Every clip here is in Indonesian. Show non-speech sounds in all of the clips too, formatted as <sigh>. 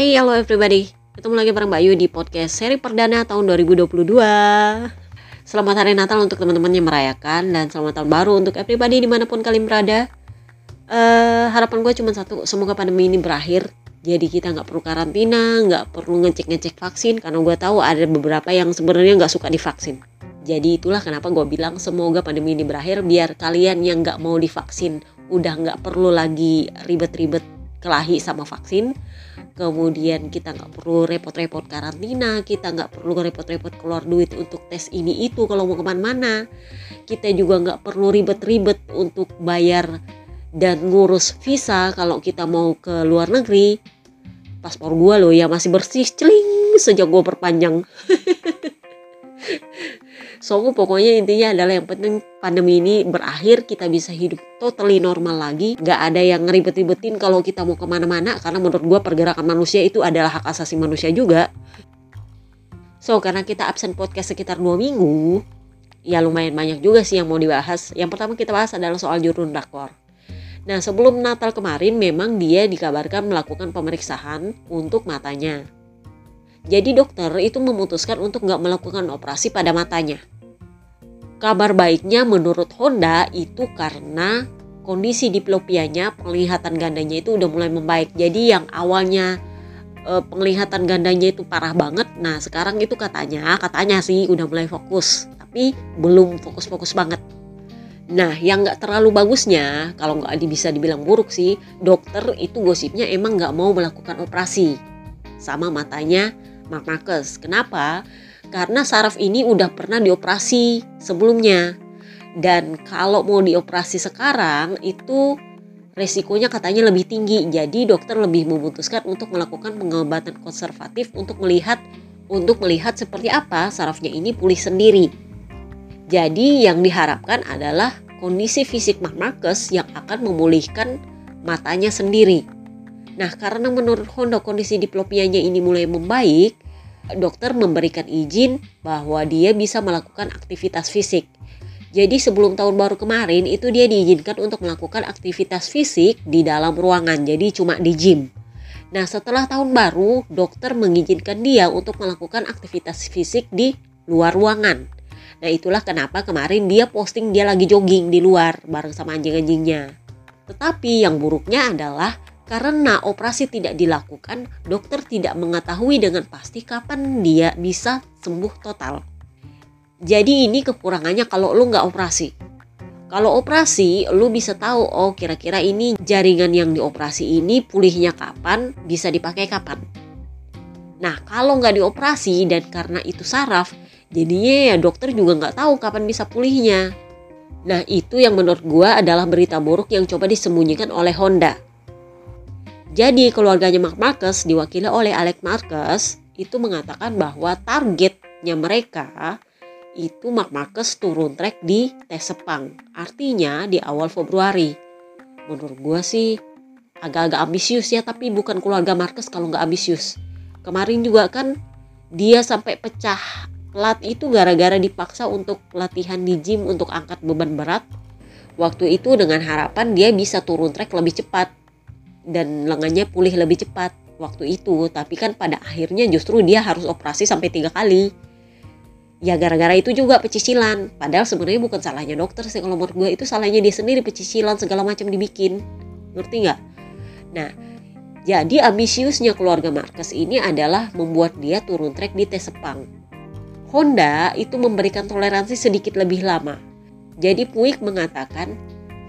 Hey, hello everybody. Ketemu lagi bareng Mbak Yu di podcast seri perdana tahun 2022. Selamat hari Natal untuk teman-teman yang merayakan dan selamat tahun baru untuk everybody di mana pun kalian berada. Uh, harapan gue cuma satu, semoga pandemi ini berakhir. Jadi kita nggak perlu karantina, nggak perlu ngecek-ngecek vaksin karena gue tahu ada beberapa yang sebenarnya nggak suka divaksin. Jadi itulah kenapa gue bilang semoga pandemi ini berakhir biar kalian yang nggak mau divaksin udah nggak perlu lagi ribet-ribet kelahi sama vaksin. Kemudian kita nggak perlu repot-repot karantina, kita nggak perlu repot-repot keluar duit untuk tes ini itu kalau mau ke mana-mana. Kita juga nggak perlu ribet-ribet untuk bayar dan ngurus visa kalau kita mau ke luar negeri. Paspor gue loh ya masih bersih, celing sejak gue perpanjang. <laughs> So pokoknya intinya adalah yang penting pandemi ini berakhir kita bisa hidup totally normal lagi. Gak ada yang ngeribet-ribetin kalau kita mau ke mana-mana karena menurut gue pergerakan manusia itu adalah hak asasi manusia juga. So karena kita absen podcast sekitar dua minggu, ya lumayan banyak juga sih yang mau dibahas. Yang pertama kita bahas adalah soal jurun rakor. Nah sebelum Natal kemarin memang dia dikabarkan melakukan pemeriksaan untuk matanya. Jadi dokter itu memutuskan untuk nggak melakukan operasi pada matanya. Kabar baiknya menurut Honda itu karena kondisi diplopianya, penglihatan gandanya itu udah mulai membaik. Jadi yang awalnya e, penglihatan gandanya itu parah banget, nah sekarang itu katanya, katanya sih udah mulai fokus, tapi belum fokus-fokus banget. Nah, yang nggak terlalu bagusnya, kalau nggak bisa dibilang buruk sih, dokter itu gosipnya emang nggak mau melakukan operasi sama matanya Mark Marcus. Kenapa? Karena saraf ini udah pernah dioperasi sebelumnya. Dan kalau mau dioperasi sekarang itu resikonya katanya lebih tinggi. Jadi dokter lebih memutuskan untuk melakukan pengobatan konservatif untuk melihat untuk melihat seperti apa sarafnya ini pulih sendiri. Jadi yang diharapkan adalah kondisi fisik Mark Marcus yang akan memulihkan matanya sendiri. Nah, karena menurut Honda kondisi diplopianya ini mulai membaik, dokter memberikan izin bahwa dia bisa melakukan aktivitas fisik. Jadi sebelum tahun baru kemarin itu dia diizinkan untuk melakukan aktivitas fisik di dalam ruangan, jadi cuma di gym. Nah setelah tahun baru, dokter mengizinkan dia untuk melakukan aktivitas fisik di luar ruangan. Nah itulah kenapa kemarin dia posting dia lagi jogging di luar bareng sama anjing-anjingnya. Tetapi yang buruknya adalah karena operasi tidak dilakukan, dokter tidak mengetahui dengan pasti kapan dia bisa sembuh total. Jadi ini kekurangannya kalau lu nggak operasi. Kalau operasi, lu bisa tahu oh kira-kira ini jaringan yang dioperasi ini pulihnya kapan, bisa dipakai kapan. Nah kalau nggak dioperasi dan karena itu saraf, jadinya ya dokter juga nggak tahu kapan bisa pulihnya. Nah itu yang menurut gua adalah berita buruk yang coba disembunyikan oleh Honda. Jadi keluarganya Mark Marcus diwakili oleh Alex Marcus itu mengatakan bahwa targetnya mereka itu Mark Marcus turun track di tes Sepang. Artinya di awal Februari. Menurut gue sih agak-agak ambisius ya tapi bukan keluarga Marcus kalau nggak ambisius. Kemarin juga kan dia sampai pecah plat itu gara-gara dipaksa untuk latihan di gym untuk angkat beban berat. Waktu itu dengan harapan dia bisa turun track lebih cepat dan lengannya pulih lebih cepat waktu itu. Tapi kan pada akhirnya justru dia harus operasi sampai tiga kali. Ya gara-gara itu juga pecicilan. Padahal sebenarnya bukan salahnya dokter sih kalau menurut gue itu salahnya dia sendiri pecicilan segala macam dibikin. Ngerti nggak? Nah jadi ambisiusnya keluarga Marcus ini adalah membuat dia turun trek di tes Sepang. Honda itu memberikan toleransi sedikit lebih lama. Jadi Puig mengatakan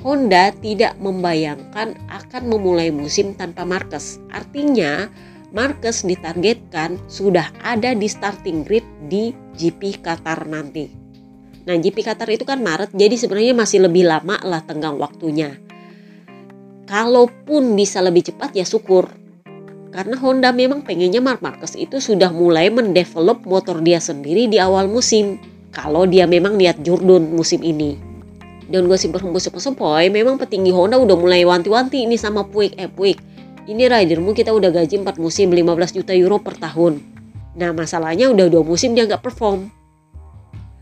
Honda tidak membayangkan akan memulai musim tanpa Marquez. Artinya, Marquez ditargetkan sudah ada di starting grid di GP Qatar nanti. Nah, GP Qatar itu kan Maret, jadi sebenarnya masih lebih lama lah tenggang waktunya. Kalaupun bisa lebih cepat ya syukur. Karena Honda memang pengennya Mark Marquez itu sudah mulai mendevelop motor dia sendiri di awal musim. Kalau dia memang lihat Jordan musim ini dan gue sih berhembus sepoi memang petinggi Honda udah mulai wanti-wanti ini sama Puig. Eh Puig ini ridermu kita udah gaji 4 musim 15 juta euro per tahun. Nah masalahnya udah dua musim dia nggak perform.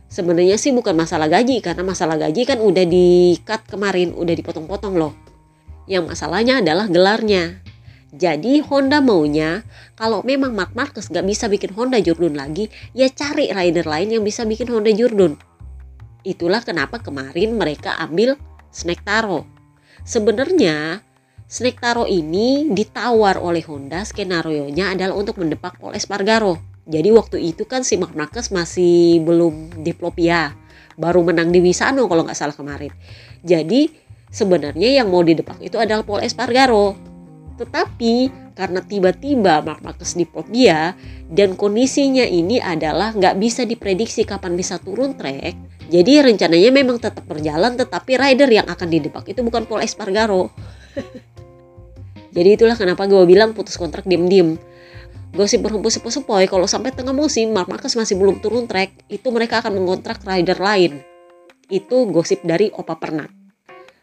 Sebenarnya sih bukan masalah gaji karena masalah gaji kan udah di cut kemarin udah dipotong-potong loh. Yang masalahnya adalah gelarnya. Jadi Honda maunya kalau memang Mark Marquez gak bisa bikin Honda Jordan lagi, ya cari rider lain yang bisa bikin Honda Jordan. Itulah kenapa kemarin mereka ambil Snake Taro. Sebenarnya Snake Taro ini ditawar oleh Honda skenario-nya adalah untuk mendepak Paul Espargaro. Jadi waktu itu kan si Mark Marquez masih belum diplopia, baru menang di Wisano kalau nggak salah kemarin. Jadi sebenarnya yang mau didepak itu adalah Paul Espargaro. Tetapi karena tiba-tiba Mark Marquez diplopia dan kondisinya ini adalah nggak bisa diprediksi kapan bisa turun trek, jadi rencananya memang tetap berjalan tetapi rider yang akan didepak itu bukan Paul Espargaro. <laughs> Jadi itulah kenapa gue bilang putus kontrak diem-diem. Gosip berhembus sepoi-sepoi kalau sampai tengah musim Mark Marquez masih belum turun track itu mereka akan mengontrak rider lain. Itu gosip dari Opa Pernat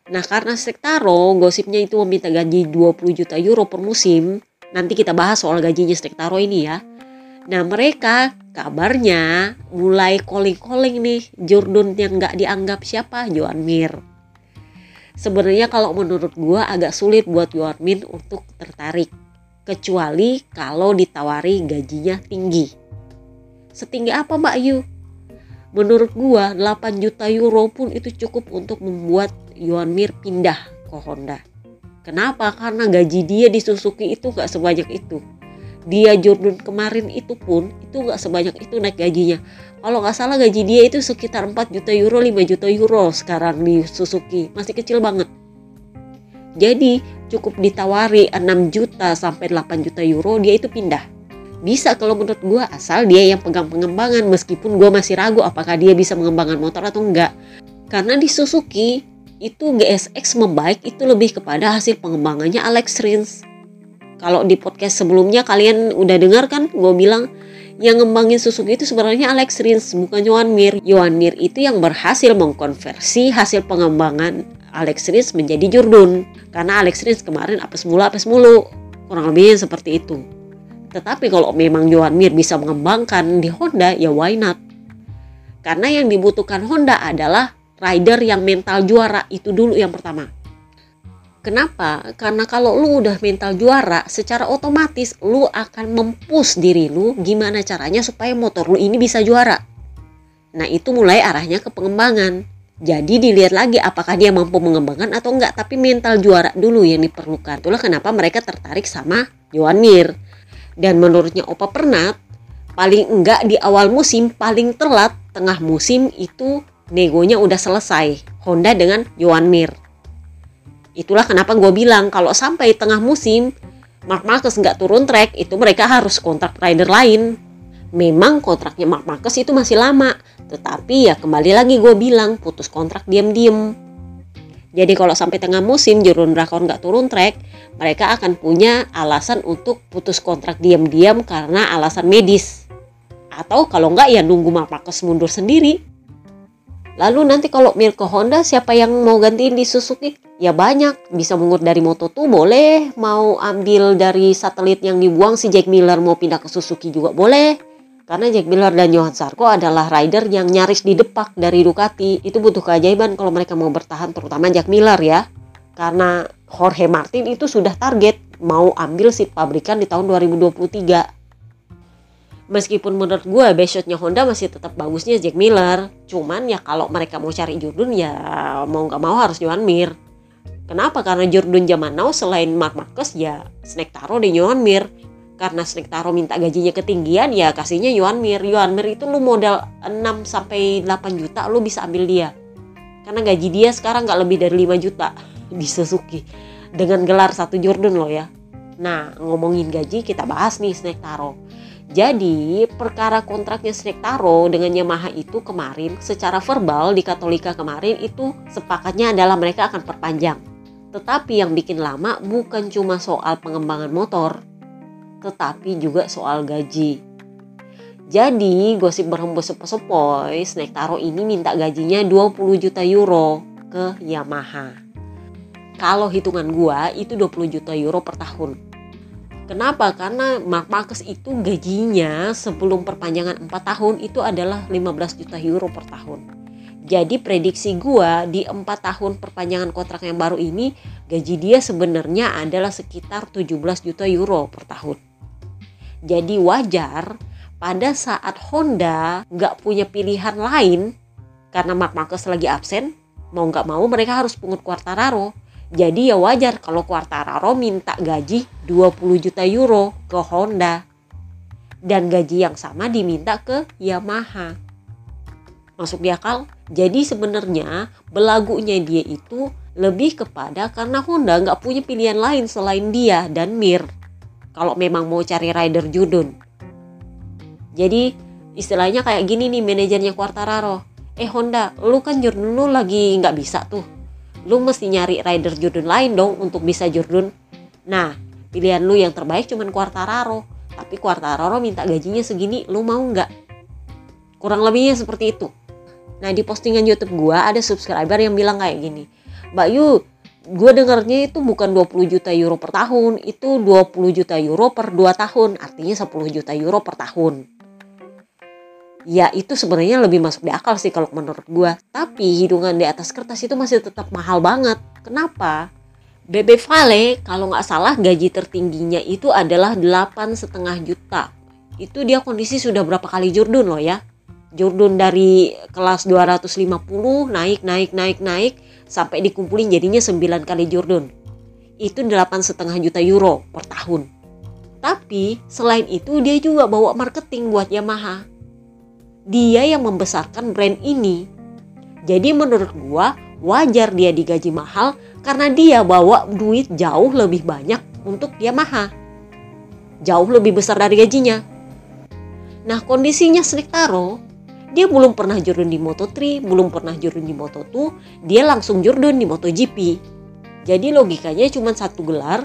nah karena Sektaro gosipnya itu meminta gaji 20 juta euro per musim nanti kita bahas soal gajinya Sektaro ini ya nah mereka kabarnya mulai calling-calling nih Jordan yang nggak dianggap siapa Joan Mir sebenarnya kalau menurut gua agak sulit buat Joan Mir untuk tertarik kecuali kalau ditawari gajinya tinggi. Setinggi apa Mbak Ayu? Menurut gua 8 juta euro pun itu cukup untuk membuat Yuan Mir pindah ke Honda. Kenapa? Karena gaji dia di Suzuki itu gak sebanyak itu. Dia Jordan kemarin itu pun itu gak sebanyak itu naik gajinya. Kalau nggak salah gaji dia itu sekitar 4 juta euro, 5 juta euro sekarang di Suzuki. Masih kecil banget. Jadi cukup ditawari 6 juta sampai 8 juta euro dia itu pindah. Bisa kalau menurut gue asal dia yang pegang pengembangan meskipun gue masih ragu apakah dia bisa mengembangkan motor atau enggak. Karena di Suzuki itu GSX membaik itu lebih kepada hasil pengembangannya Alex Rins. Kalau di podcast sebelumnya kalian udah dengar kan gue bilang yang ngembangin Suzuki itu sebenarnya Alex Rins bukan Johan Mir. Johan Mir itu yang berhasil mengkonversi hasil pengembangan Alex Rins menjadi Jordan karena Alex Rins kemarin apes mulu apes mulu kurang lebih seperti itu tetapi kalau memang Johan Mir bisa mengembangkan di Honda ya why not karena yang dibutuhkan Honda adalah rider yang mental juara itu dulu yang pertama Kenapa? Karena kalau lu udah mental juara, secara otomatis lu akan mempus diri lu gimana caranya supaya motor lu ini bisa juara. Nah itu mulai arahnya ke pengembangan. Jadi dilihat lagi apakah dia mampu mengembangkan atau enggak, tapi mental juara dulu yang diperlukan. Itulah kenapa mereka tertarik sama Johan Mir. Dan menurutnya Opa Pernat, paling enggak di awal musim, paling telat tengah musim itu negonya udah selesai. Honda dengan Johan Mir. Itulah kenapa gue bilang kalau sampai tengah musim Mark Marquez nggak turun track, itu mereka harus kontrak rider lain. Memang kontraknya Mark Marquez itu masih lama, tetapi ya kembali lagi gue bilang putus kontrak diam-diam. Jadi kalau sampai tengah musim Jurun Drakor nggak turun track, mereka akan punya alasan untuk putus kontrak diam-diam karena alasan medis. Atau kalau nggak ya nunggu Marcus mundur sendiri. Lalu nanti kalau Mirko Honda siapa yang mau gantiin di Suzuki? Ya banyak, bisa mengut dari Moto2 boleh, mau ambil dari satelit yang dibuang si Jack Miller mau pindah ke Suzuki juga boleh. Karena Jack Miller dan Johan Sarko adalah rider yang nyaris di depak dari Ducati. Itu butuh keajaiban kalau mereka mau bertahan, terutama Jack Miller ya. Karena Jorge Martin itu sudah target mau ambil seat pabrikan di tahun 2023. Meskipun menurut gue bestshotnya Honda masih tetap bagusnya Jack Miller. Cuman ya kalau mereka mau cari Jordan ya mau nggak mau harus Johan Mir. Kenapa? Karena Jordan zaman now selain Mark Marquez ya Snake Taro di Johan Mir karena Snake Taro minta gajinya ketinggian ya kasihnya Yuan Mir. Yuan Mir itu lu modal 6 sampai 8 juta lu bisa ambil dia. Karena gaji dia sekarang nggak lebih dari 5 juta <laughs> di Suzuki dengan gelar satu Jordan loh ya. Nah, ngomongin gaji kita bahas nih Snake Taro. Jadi, perkara kontraknya Snake Taro dengan Yamaha itu kemarin secara verbal di Katolika kemarin itu sepakatnya adalah mereka akan perpanjang. Tetapi yang bikin lama bukan cuma soal pengembangan motor, tetapi juga soal gaji. Jadi gosip berhembus sepoi-sepoi, Snake Taro ini minta gajinya 20 juta euro ke Yamaha. Kalau hitungan gua itu 20 juta euro per tahun. Kenapa? Karena Mark Marquez itu gajinya sebelum perpanjangan 4 tahun itu adalah 15 juta euro per tahun. Jadi prediksi gua di empat tahun perpanjangan kontrak yang baru ini gaji dia sebenarnya adalah sekitar 17 juta euro per tahun. Jadi wajar pada saat Honda nggak punya pilihan lain karena Mark Marquez lagi absen, mau nggak mau mereka harus pungut Quartararo. Jadi ya wajar kalau Quartararo minta gaji 20 juta euro ke Honda. Dan gaji yang sama diminta ke Yamaha. Masuk di akal? Jadi sebenarnya belagunya dia itu lebih kepada karena Honda nggak punya pilihan lain selain dia dan Mir. Kalau memang mau cari rider Judun. Jadi istilahnya kayak gini nih manajernya Quartararo. Eh Honda, lu kan Jurdun lu lagi nggak bisa tuh. Lu mesti nyari rider Jurdun lain dong untuk bisa Jurdun. Nah, pilihan lu yang terbaik cuman Quartararo. Tapi Quartararo minta gajinya segini, lu mau nggak? Kurang lebihnya seperti itu. Nah di postingan YouTube gue ada subscriber yang bilang kayak gini, Mbak Yu, gue dengarnya itu bukan 20 juta euro per tahun, itu 20 juta euro per 2 tahun, artinya 10 juta euro per tahun. Ya itu sebenarnya lebih masuk di akal sih kalau menurut gue. Tapi hidungan di atas kertas itu masih tetap mahal banget. Kenapa? Bebe Vale kalau nggak salah gaji tertingginya itu adalah 8,5 juta. Itu dia kondisi sudah berapa kali jurdun loh ya Jordan dari kelas 250 naik naik naik naik sampai dikumpulin jadinya 9 kali Jordan. Itu delapan setengah juta euro per tahun. Tapi selain itu dia juga bawa marketing buat Yamaha. Dia yang membesarkan brand ini. Jadi menurut gua wajar dia digaji mahal karena dia bawa duit jauh lebih banyak untuk Yamaha. Jauh lebih besar dari gajinya. Nah kondisinya Taro dia belum pernah jurun di Moto3, belum pernah jurun di Moto2, dia langsung jurun di MotoGP. Jadi logikanya cuma satu gelar,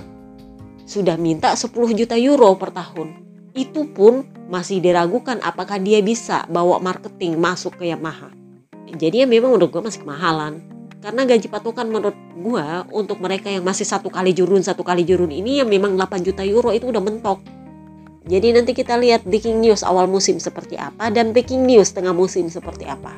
sudah minta 10 juta euro per tahun. Itu pun masih diragukan apakah dia bisa bawa marketing masuk ke Yamaha. Jadi ya memang menurut gue masih kemahalan. Karena gaji patokan menurut gue untuk mereka yang masih satu kali jurun, satu kali jurun ini yang memang 8 juta euro itu udah mentok. Jadi nanti kita lihat breaking news awal musim seperti apa dan breaking news tengah musim seperti apa.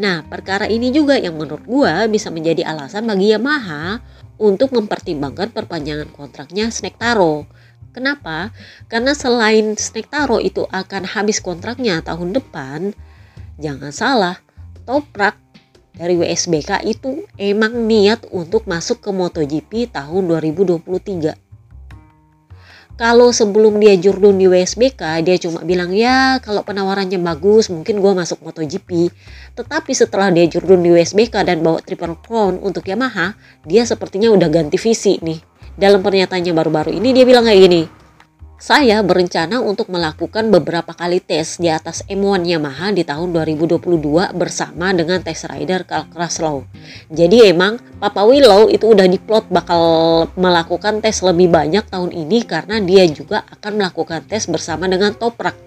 Nah, perkara ini juga yang menurut gua bisa menjadi alasan bagi Yamaha untuk mempertimbangkan perpanjangan kontraknya Snake Taro. Kenapa? Karena selain Snake Taro itu akan habis kontraknya tahun depan, jangan salah, Toprak dari WSBK itu emang niat untuk masuk ke MotoGP tahun 2023 kalau sebelum dia jurdun di WSBK dia cuma bilang ya kalau penawarannya bagus mungkin gue masuk MotoGP. Tetapi setelah dia jurdun di WSBK dan bawa Triple Crown untuk Yamaha dia sepertinya udah ganti visi nih dalam pernyataannya baru-baru ini dia bilang kayak gini saya berencana untuk melakukan beberapa kali tes di atas M1 Yamaha di tahun 2022 bersama dengan test rider Carl Kraslow. Jadi emang Papa Willow itu udah diplot bakal melakukan tes lebih banyak tahun ini karena dia juga akan melakukan tes bersama dengan Toprak.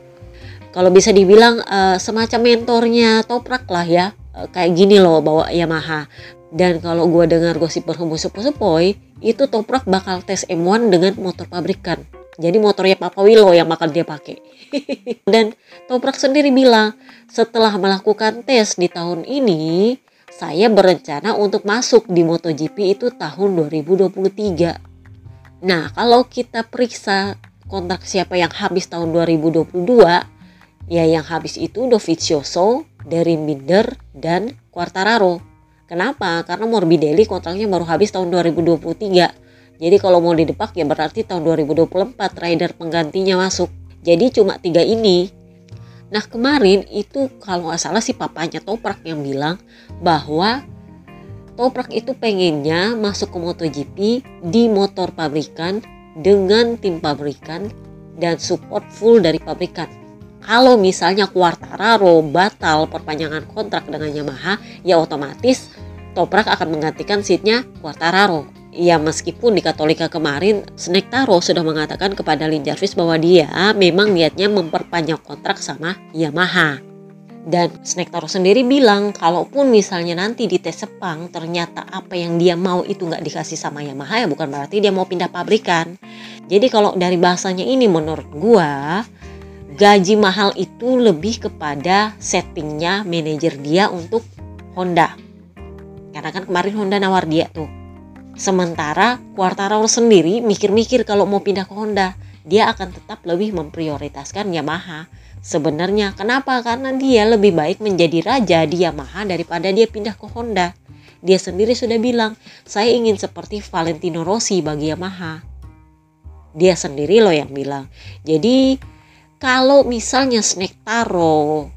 Kalau bisa dibilang uh, semacam mentornya Toprak lah ya. Uh, kayak gini loh bawa Yamaha. Dan kalau gue dengar gosip berhembus sepoi-sepoi, itu Toprak bakal tes M1 dengan motor pabrikan jadi motornya Papa Willow yang bakal dia pakai. <laughs> Dan Toprak sendiri bilang, setelah melakukan tes di tahun ini, saya berencana untuk masuk di MotoGP itu tahun 2023. Nah, kalau kita periksa kontrak siapa yang habis tahun 2022, ya yang habis itu Dovizioso, dari Binder, dan Quartararo. Kenapa? Karena Morbidelli kontraknya baru habis tahun 2023 jadi kalau mau didepak ya berarti tahun 2024 rider penggantinya masuk. Jadi cuma tiga ini. Nah kemarin itu kalau nggak salah si papanya Toprak yang bilang bahwa Toprak itu pengennya masuk ke MotoGP di motor pabrikan dengan tim pabrikan dan support full dari pabrikan. Kalau misalnya Quartararo batal perpanjangan kontrak dengan Yamaha, ya otomatis Toprak akan menggantikan seatnya Quartararo. Ya meskipun di Katolika kemarin Taro sudah mengatakan kepada Lin Jarvis bahwa dia memang niatnya memperpanjang kontrak sama Yamaha. Dan Taro sendiri bilang kalaupun misalnya nanti di tes Sepang ternyata apa yang dia mau itu nggak dikasih sama Yamaha ya bukan berarti dia mau pindah pabrikan. Jadi kalau dari bahasanya ini menurut gua gaji mahal itu lebih kepada settingnya manajer dia untuk Honda. Karena kan kemarin Honda nawar dia tuh. Sementara Quartararo sendiri mikir-mikir kalau mau pindah ke Honda, dia akan tetap lebih memprioritaskan Yamaha. Sebenarnya kenapa? Karena dia lebih baik menjadi raja di Yamaha daripada dia pindah ke Honda. Dia sendiri sudah bilang, saya ingin seperti Valentino Rossi bagi Yamaha. Dia sendiri loh yang bilang. Jadi kalau misalnya Snake Taro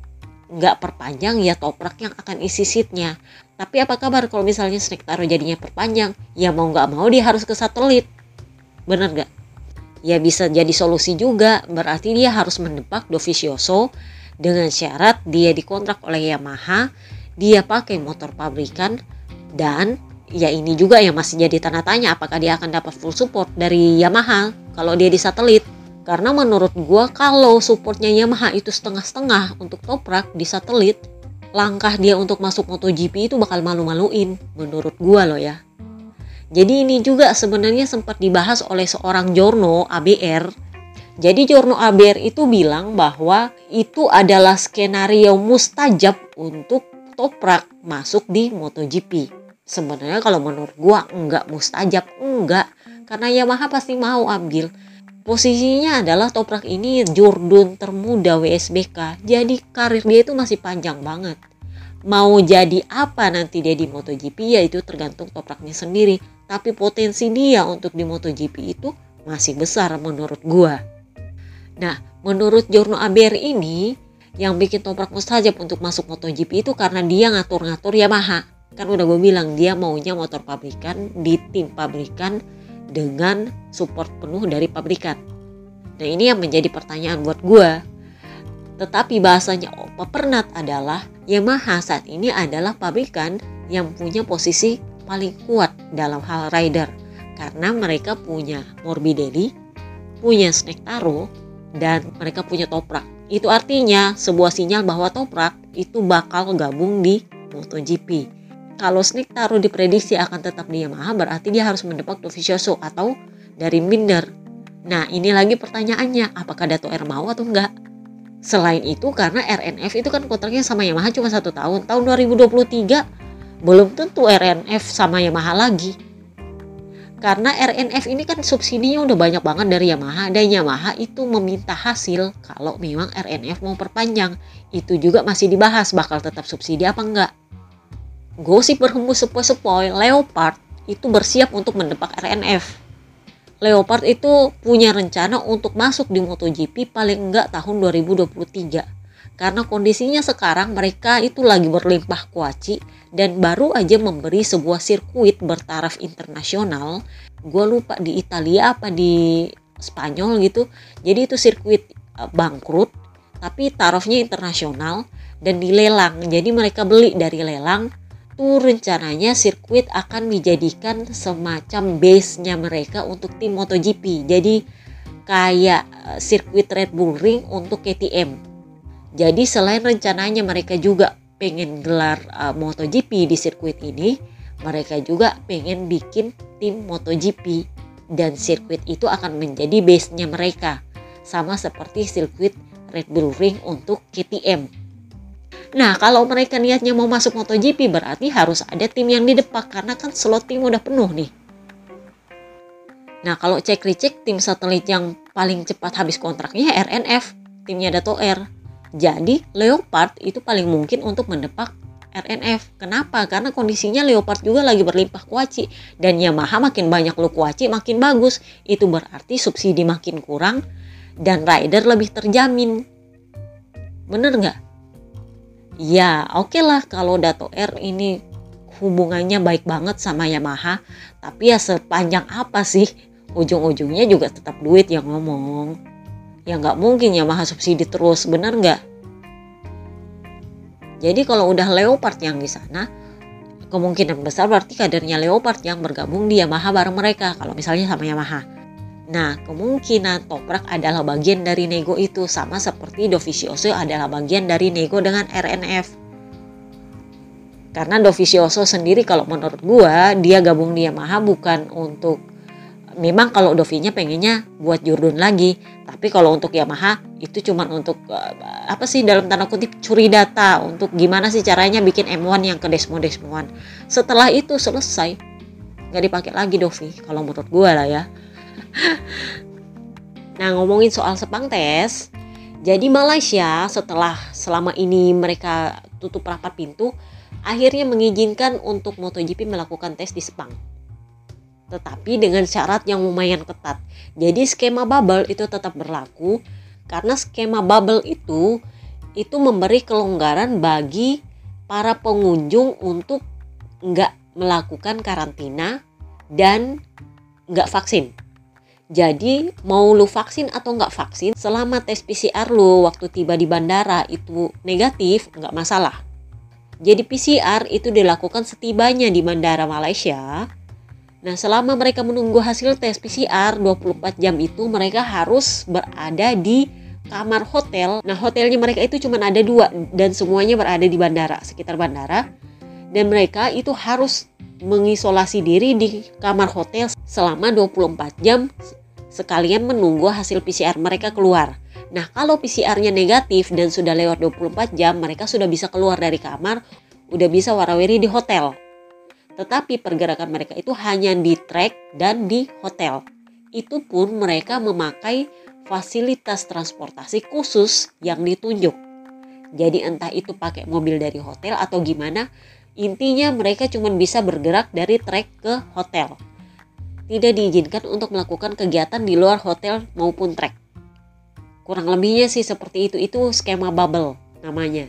nggak perpanjang ya toprak yang akan isi seatnya. Tapi apa kabar kalau misalnya Snake Taro jadinya perpanjang? Ya mau nggak mau dia harus ke satelit. Bener nggak? Ya bisa jadi solusi juga. Berarti dia harus mendepak Dovizioso dengan syarat dia dikontrak oleh Yamaha, dia pakai motor pabrikan dan ya ini juga yang masih jadi tanda tanya apakah dia akan dapat full support dari Yamaha kalau dia di satelit. Karena menurut gue kalau supportnya Yamaha itu setengah-setengah untuk toprak di satelit, langkah dia untuk masuk MotoGP itu bakal malu-maluin menurut gue loh ya. Jadi ini juga sebenarnya sempat dibahas oleh seorang Jorno ABR. Jadi Jorno ABR itu bilang bahwa itu adalah skenario mustajab untuk toprak masuk di MotoGP. Sebenarnya kalau menurut gua enggak mustajab, enggak. Karena Yamaha pasti mau ambil Posisinya adalah Toprak ini jurdun termuda WSBK. Jadi karir dia itu masih panjang banget. Mau jadi apa nanti dia di MotoGP ya itu tergantung Topraknya sendiri. Tapi potensi dia untuk di MotoGP itu masih besar menurut gua. Nah, menurut Jorno Aber ini yang bikin Toprak mustajab untuk masuk MotoGP itu karena dia ngatur-ngatur Yamaha. Kan udah gue bilang dia maunya motor pabrikan di tim pabrikan dengan support penuh dari pabrikan. Nah ini yang menjadi pertanyaan buat gue. Tetapi bahasanya Opa Pernat adalah Yamaha saat ini adalah pabrikan yang punya posisi paling kuat dalam hal rider. Karena mereka punya Morbidelli, punya Snake Taro, dan mereka punya Toprak. Itu artinya sebuah sinyal bahwa Toprak itu bakal gabung di MotoGP kalau Sneak taruh diprediksi akan tetap di Yamaha berarti dia harus mendepak Dovizioso atau dari Minder. Nah ini lagi pertanyaannya apakah Dato R mau atau enggak? Selain itu karena RNF itu kan kontraknya sama Yamaha cuma satu tahun. Tahun 2023 belum tentu RNF sama Yamaha lagi. Karena RNF ini kan subsidinya udah banyak banget dari Yamaha dan Yamaha itu meminta hasil kalau memang RNF mau perpanjang. Itu juga masih dibahas bakal tetap subsidi apa enggak. Gosip berhembus sepoi-sepoi, Leopard itu bersiap untuk mendepak RNF. Leopard itu punya rencana untuk masuk di MotoGP paling enggak tahun 2023. Karena kondisinya sekarang mereka itu lagi berlimpah kuaci dan baru aja memberi sebuah sirkuit bertaraf internasional. Gue lupa di Italia apa di Spanyol gitu. Jadi itu sirkuit eh, bangkrut tapi tarafnya internasional dan dilelang. Jadi mereka beli dari lelang itu rencananya sirkuit akan dijadikan semacam base-nya mereka untuk tim MotoGP. Jadi kayak eh, sirkuit Red Bull Ring untuk KTM. Jadi selain rencananya mereka juga pengen gelar uh, MotoGP di sirkuit ini, mereka juga pengen bikin tim MotoGP dan sirkuit itu akan menjadi base-nya mereka. Sama seperti sirkuit Red Bull Ring untuk KTM. Nah, kalau mereka niatnya mau masuk MotoGP berarti harus ada tim yang di depan karena kan slot tim udah penuh nih. Nah, kalau cek recheck tim satelit yang paling cepat habis kontraknya RNF, timnya Dato R. Jadi, Leopard itu paling mungkin untuk mendepak RNF. Kenapa? Karena kondisinya Leopard juga lagi berlimpah kuaci dan Yamaha makin banyak lu kuaci makin bagus. Itu berarti subsidi makin kurang dan rider lebih terjamin. Bener nggak? Ya oke okay lah kalau Dato R ini hubungannya baik banget sama Yamaha tapi ya sepanjang apa sih? Ujung-ujungnya juga tetap duit yang ngomong. Ya nggak mungkin Yamaha subsidi terus bener nggak? Jadi kalau udah Leopard yang di sana kemungkinan besar berarti kadernya Leopard yang bergabung di Yamaha bareng mereka kalau misalnya sama Yamaha Nah, kemungkinan Toprak adalah bagian dari nego itu sama seperti Dovizioso adalah bagian dari nego dengan RNF. Karena Dovizioso sendiri kalau menurut gua dia gabung di Yamaha bukan untuk memang kalau Dovinya pengennya buat Jordan lagi tapi kalau untuk Yamaha itu cuma untuk uh, apa sih dalam tanda kutip curi data untuk gimana sih caranya bikin M1 yang ke Desmo Desmo 1 setelah itu selesai nggak dipakai lagi Dovi kalau menurut gue lah ya <laughs> nah ngomongin soal sepang tes jadi Malaysia setelah selama ini mereka tutup rapat pintu akhirnya mengizinkan untuk MotoGP melakukan tes di Sepang tetapi dengan syarat yang lumayan ketat. Jadi skema bubble itu tetap berlaku karena skema bubble itu itu memberi kelonggaran bagi para pengunjung untuk nggak melakukan karantina dan nggak vaksin. Jadi mau lu vaksin atau nggak vaksin, selama tes PCR lu waktu tiba di bandara itu negatif, nggak masalah. Jadi PCR itu dilakukan setibanya di bandara Malaysia Nah, selama mereka menunggu hasil tes PCR 24 jam itu mereka harus berada di kamar hotel. Nah, hotelnya mereka itu cuma ada dua dan semuanya berada di bandara, sekitar bandara. Dan mereka itu harus mengisolasi diri di kamar hotel selama 24 jam sekalian menunggu hasil PCR mereka keluar. Nah, kalau PCR-nya negatif dan sudah lewat 24 jam, mereka sudah bisa keluar dari kamar, udah bisa warawiri di hotel. Tetapi pergerakan mereka itu hanya di trek dan di hotel. Itu pun mereka memakai fasilitas transportasi khusus yang ditunjuk. Jadi entah itu pakai mobil dari hotel atau gimana, intinya mereka cuma bisa bergerak dari trek ke hotel. Tidak diizinkan untuk melakukan kegiatan di luar hotel maupun trek. Kurang lebihnya sih seperti itu, itu skema bubble namanya.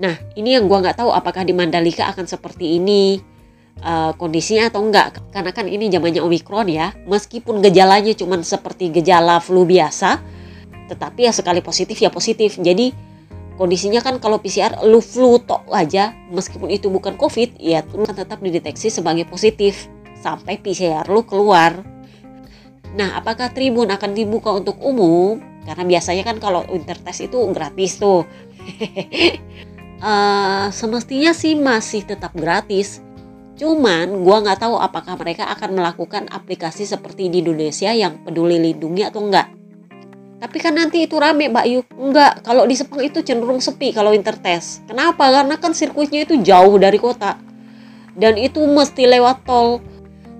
Nah, ini yang gua nggak tahu apakah di Mandalika akan seperti ini uh, kondisinya atau enggak karena kan ini zamannya omikron ya meskipun gejalanya cuma seperti gejala flu biasa tetapi ya sekali positif ya positif jadi kondisinya kan kalau PCR lu flu tok aja meskipun itu bukan covid ya lu kan tetap dideteksi sebagai positif sampai PCR lu keluar nah apakah tribun akan dibuka untuk umum karena biasanya kan kalau winter test itu gratis tuh uh, <laughs> semestinya sih masih tetap gratis Cuman gue nggak tahu apakah mereka akan melakukan aplikasi seperti di Indonesia yang peduli lindungi atau enggak. Tapi kan nanti itu rame Mbak Yu. Enggak, kalau di Sepang itu cenderung sepi kalau intertest. Kenapa? Karena kan sirkuitnya itu jauh dari kota. Dan itu mesti lewat tol.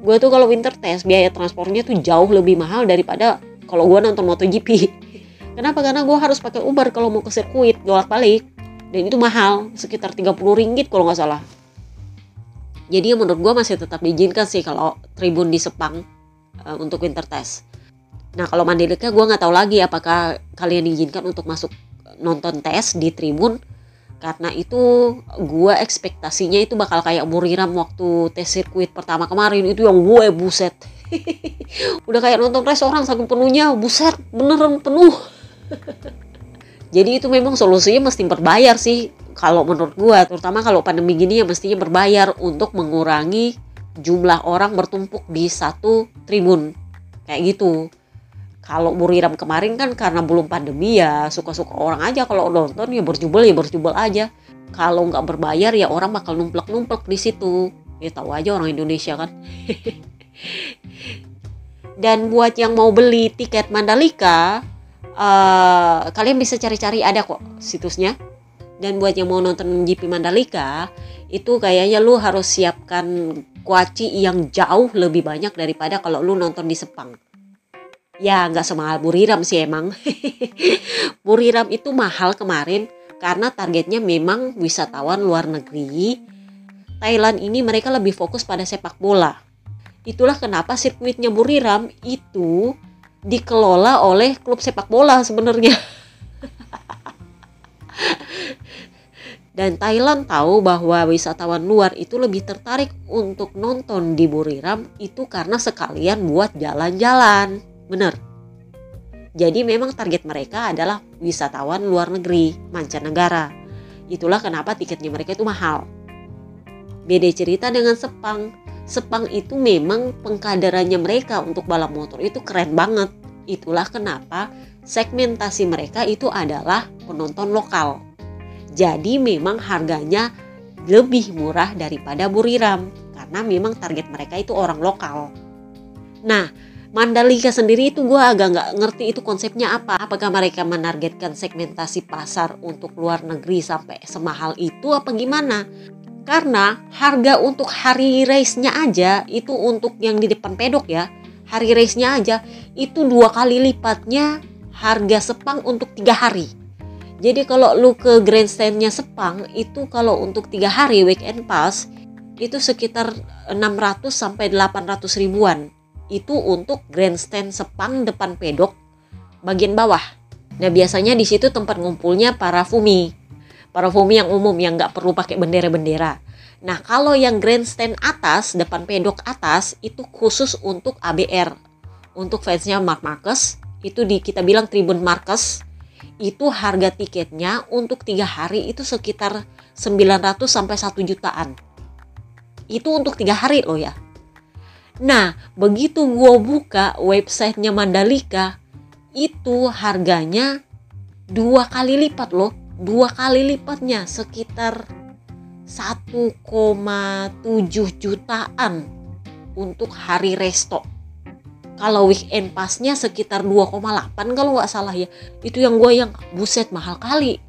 Gue tuh kalau winter test biaya transportnya tuh jauh lebih mahal daripada kalau gue nonton MotoGP. <laughs> Kenapa? Karena gue harus pakai Uber kalau mau ke sirkuit bolak balik. Dan itu mahal, sekitar 30 ringgit kalau nggak salah jadi menurut gue masih tetap diizinkan sih kalau tribun di Sepang uh, untuk winter test. Nah kalau Mandalika gue nggak tahu lagi apakah kalian diizinkan untuk masuk nonton tes di tribun karena itu gue ekspektasinya itu bakal kayak Buriram waktu tes sirkuit pertama kemarin. Itu yang gue buset. <laughs> Udah kayak nonton restoran saking penuhnya buset beneran penuh. <laughs> Jadi itu memang solusinya mesti berbayar sih kalau menurut gua. Terutama kalau pandemi gini ya mestinya berbayar untuk mengurangi jumlah orang bertumpuk di satu tribun. Kayak gitu kalau Buriram kemarin kan karena belum pandemi ya suka-suka orang aja kalau nonton ya berjubel ya berjubel aja. Kalau nggak berbayar ya orang bakal numplek-numplek di situ. Ya tahu aja orang Indonesia kan. <laughs> Dan buat yang mau beli tiket Mandalika uh, kalian bisa cari-cari ada kok situsnya. Dan buat yang mau nonton GP Mandalika itu kayaknya lu harus siapkan kuaci yang jauh lebih banyak daripada kalau lu nonton di Sepang ya nggak semahal Buriram sih emang. <laughs> Buriram itu mahal kemarin karena targetnya memang wisatawan luar negeri. Thailand ini mereka lebih fokus pada sepak bola. Itulah kenapa sirkuitnya Buriram itu dikelola oleh klub sepak bola sebenarnya. <laughs> Dan Thailand tahu bahwa wisatawan luar itu lebih tertarik untuk nonton di Buriram itu karena sekalian buat jalan-jalan. Bener. Jadi memang target mereka adalah wisatawan luar negeri, mancanegara. Itulah kenapa tiketnya mereka itu mahal. Beda cerita dengan Sepang. Sepang itu memang pengkaderannya mereka untuk balap motor itu keren banget. Itulah kenapa segmentasi mereka itu adalah penonton lokal jadi memang harganya lebih murah daripada Buriram karena memang target mereka itu orang lokal. Nah, Mandalika sendiri itu gue agak nggak ngerti itu konsepnya apa. Apakah mereka menargetkan segmentasi pasar untuk luar negeri sampai semahal itu apa gimana? Karena harga untuk hari race-nya aja itu untuk yang di depan pedok ya. Hari race-nya aja itu dua kali lipatnya harga Sepang untuk tiga hari. Jadi kalau lu ke grandstandnya Sepang itu kalau untuk tiga hari weekend pass itu sekitar 600 sampai 800 ribuan itu untuk grandstand Sepang depan pedok bagian bawah. Nah biasanya di situ tempat ngumpulnya para fumi, para fumi yang umum yang nggak perlu pakai bendera-bendera. Nah kalau yang grandstand atas depan pedok atas itu khusus untuk ABR, untuk fansnya Mark Marcus itu di kita bilang Tribun Marcus itu harga tiketnya untuk tiga hari itu sekitar 900 sampai 1 jutaan. Itu untuk tiga hari loh ya Nah, begitu gue buka websitenya Mandalika, itu harganya dua kali lipat loh. Dua kali lipatnya sekitar 1,7 jutaan untuk hari resto. Kalau weekend pasnya sekitar 2,8 kalau nggak salah ya. Itu yang gue yang buset mahal kali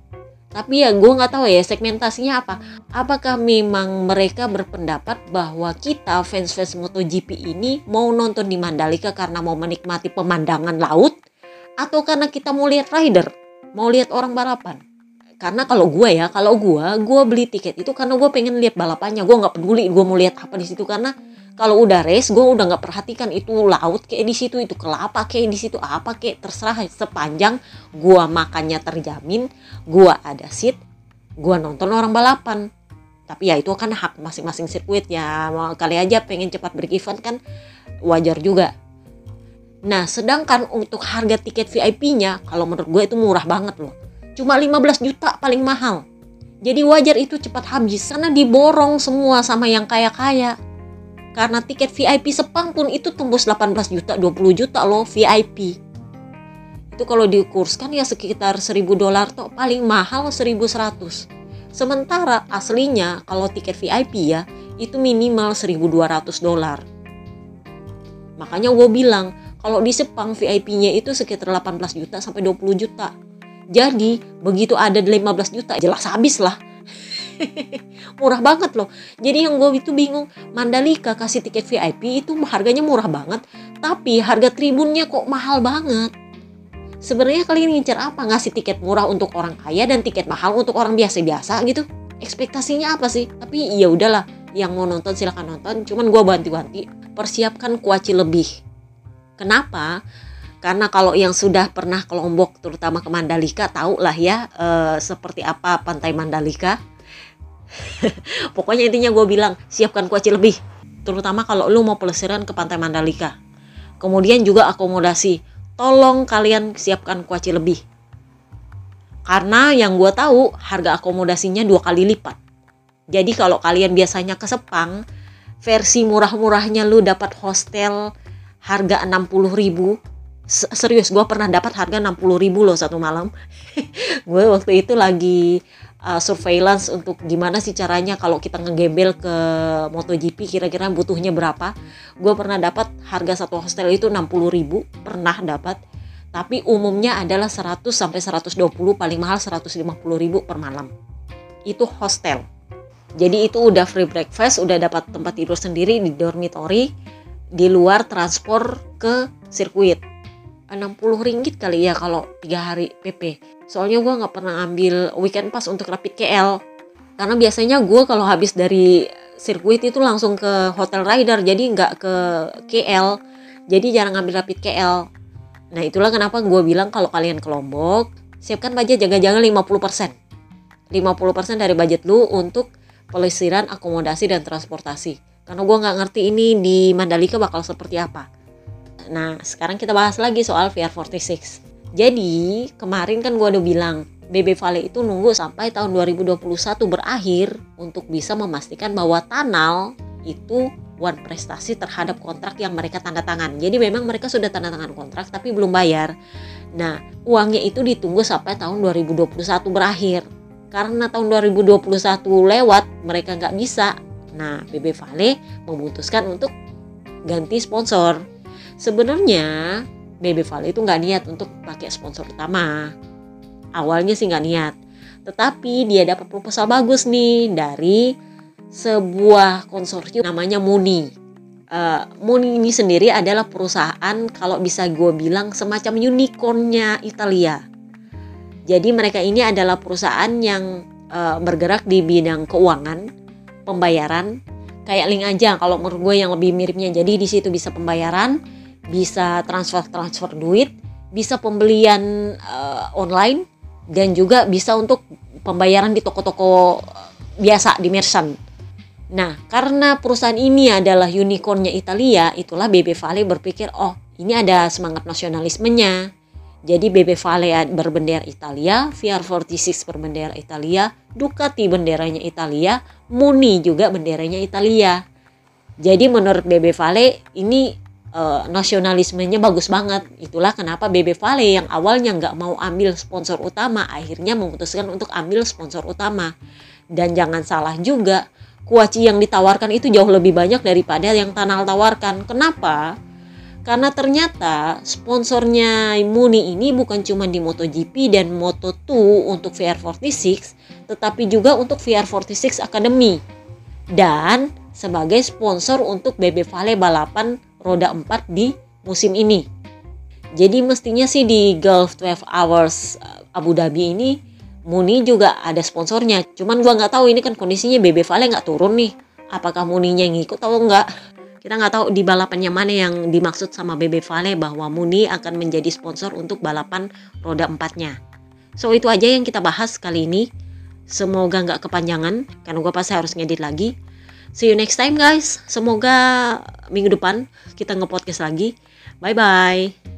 tapi ya gue nggak tahu ya segmentasinya apa. Apakah memang mereka berpendapat bahwa kita fans-fans MotoGP ini mau nonton di Mandalika karena mau menikmati pemandangan laut? Atau karena kita mau lihat rider mau lihat orang balapan? Karena kalau gue ya kalau gue gue beli tiket itu karena gue pengen lihat balapannya. Gue nggak peduli gue mau lihat apa di situ karena kalau udah race gue udah nggak perhatikan itu laut kayak di situ itu kelapa kayak di situ apa kayak terserah. Sepanjang gue makannya terjamin gue ada seat gue nonton orang balapan. Tapi ya itu kan hak masing-masing sirkuit ya kali aja pengen cepat break event kan wajar juga. Nah sedangkan untuk harga tiket VIP-nya kalau menurut gue itu murah banget loh. Cuma 15 juta paling mahal. Jadi wajar itu cepat habis karena diborong semua sama yang kaya-kaya karena tiket VIP Sepang pun itu tembus 18 juta, 20 juta loh VIP. Itu kalau dikurskan ya sekitar 1000 dolar tuh paling mahal 1100. Sementara aslinya kalau tiket VIP ya itu minimal 1200 dolar. Makanya gue bilang kalau di Sepang VIP-nya itu sekitar 18 juta sampai 20 juta. Jadi begitu ada 15 juta jelas habis lah <laughs> murah banget loh. Jadi yang gue itu bingung Mandalika kasih tiket VIP itu harganya murah banget tapi harga tribunnya kok mahal banget. Sebenarnya kalian ngincer apa? Ngasih tiket murah untuk orang kaya dan tiket mahal untuk orang biasa-biasa gitu? Ekspektasinya apa sih? Tapi ya udahlah yang mau nonton silahkan nonton cuman gue bantu-bantu. Persiapkan kuaci lebih. Kenapa? Karena kalau yang sudah pernah ke Lombok terutama ke Mandalika tahu lah ya e, seperti apa pantai Mandalika <laughs> Pokoknya intinya gue bilang siapkan kuaci lebih. Terutama kalau lu mau pelesiran ke Pantai Mandalika. Kemudian juga akomodasi. Tolong kalian siapkan kuaci lebih. Karena yang gue tahu harga akomodasinya dua kali lipat. Jadi kalau kalian biasanya ke Sepang, versi murah-murahnya lu dapat hostel harga 60 ribu. Serius gue pernah dapat harga 60 ribu loh satu malam. <laughs> gue waktu itu lagi uh, surveillance untuk gimana sih caranya kalau kita ngegembel ke MotoGP kira-kira butuhnya berapa. Gue pernah dapat harga satu hostel itu 60 ribu pernah dapat. Tapi umumnya adalah 100 sampai 120 paling mahal 150 ribu per malam. Itu hostel. Jadi itu udah free breakfast, udah dapat tempat tidur sendiri di dormitory, di luar transport ke sirkuit. 60 ringgit kali ya kalau tiga hari PP soalnya gue nggak pernah ambil weekend pass untuk rapid KL karena biasanya gue kalau habis dari sirkuit itu langsung ke hotel rider jadi nggak ke KL jadi jarang ngambil rapid KL nah itulah kenapa gue bilang kalau kalian ke Lombok siapkan budget jaga-jaga 50% 50% dari budget lu untuk pelesiran akomodasi dan transportasi. Karena gue nggak ngerti ini di Mandalika bakal seperti apa nah sekarang kita bahas lagi soal VR46 jadi kemarin kan gue udah bilang BB Valley itu nunggu sampai tahun 2021 berakhir untuk bisa memastikan bahwa Tanal itu one prestasi terhadap kontrak yang mereka tanda tangan. Jadi memang mereka sudah tanda tangan kontrak tapi belum bayar. Nah, uangnya itu ditunggu sampai tahun 2021 berakhir. Karena tahun 2021 lewat, mereka nggak bisa. Nah, BB Valley memutuskan untuk ganti sponsor Sebenarnya BB Vale itu nggak niat untuk pakai sponsor utama. Awalnya sih nggak niat. Tetapi dia dapat proposal bagus nih dari sebuah konsorsium namanya Muni. Uh, Muni ini sendiri adalah perusahaan kalau bisa gue bilang semacam unicornnya Italia. Jadi mereka ini adalah perusahaan yang uh, bergerak di bidang keuangan, pembayaran, kayak link aja kalau menurut gue yang lebih miripnya. Jadi di situ bisa pembayaran, bisa transfer transfer duit, bisa pembelian uh, online dan juga bisa untuk pembayaran di toko-toko eh, biasa di merchant. Nah, karena perusahaan ini adalah unicornnya Italia, itulah BB Vale berpikir, oh ini ada semangat nasionalismenya. Jadi BB Vale berbendera Italia, VR46 berbendera Italia, Ducati benderanya Italia, Muni juga benderanya Italia. Jadi menurut BB Vale ini uh, nasionalismenya bagus banget. Itulah kenapa BB Vale yang awalnya nggak mau ambil sponsor utama, akhirnya memutuskan untuk ambil sponsor utama. Dan jangan salah juga, kuaci yang ditawarkan itu jauh lebih banyak daripada yang Tanal tawarkan. Kenapa? Karena ternyata sponsornya Muni ini bukan cuma di MotoGP dan Moto2 untuk VR46, tetapi juga untuk VR46 Academy. Dan sebagai sponsor untuk BB Vale balapan roda 4 di musim ini. Jadi mestinya sih di Gulf 12 Hours eh, Abu Dhabi ini Muni juga ada sponsornya. Cuman gua nggak tahu ini kan kondisinya BB Vale nggak turun nih. Apakah Muninya ngikut atau enggak? Kita nggak tahu di balapan yang mana yang dimaksud sama BB Vale bahwa Muni akan menjadi sponsor untuk balapan roda empatnya. So itu aja yang kita bahas kali ini. Semoga nggak kepanjangan karena gue pasti harus ngedit lagi. See you next time guys. Semoga minggu depan kita nge-podcast lagi. Bye bye.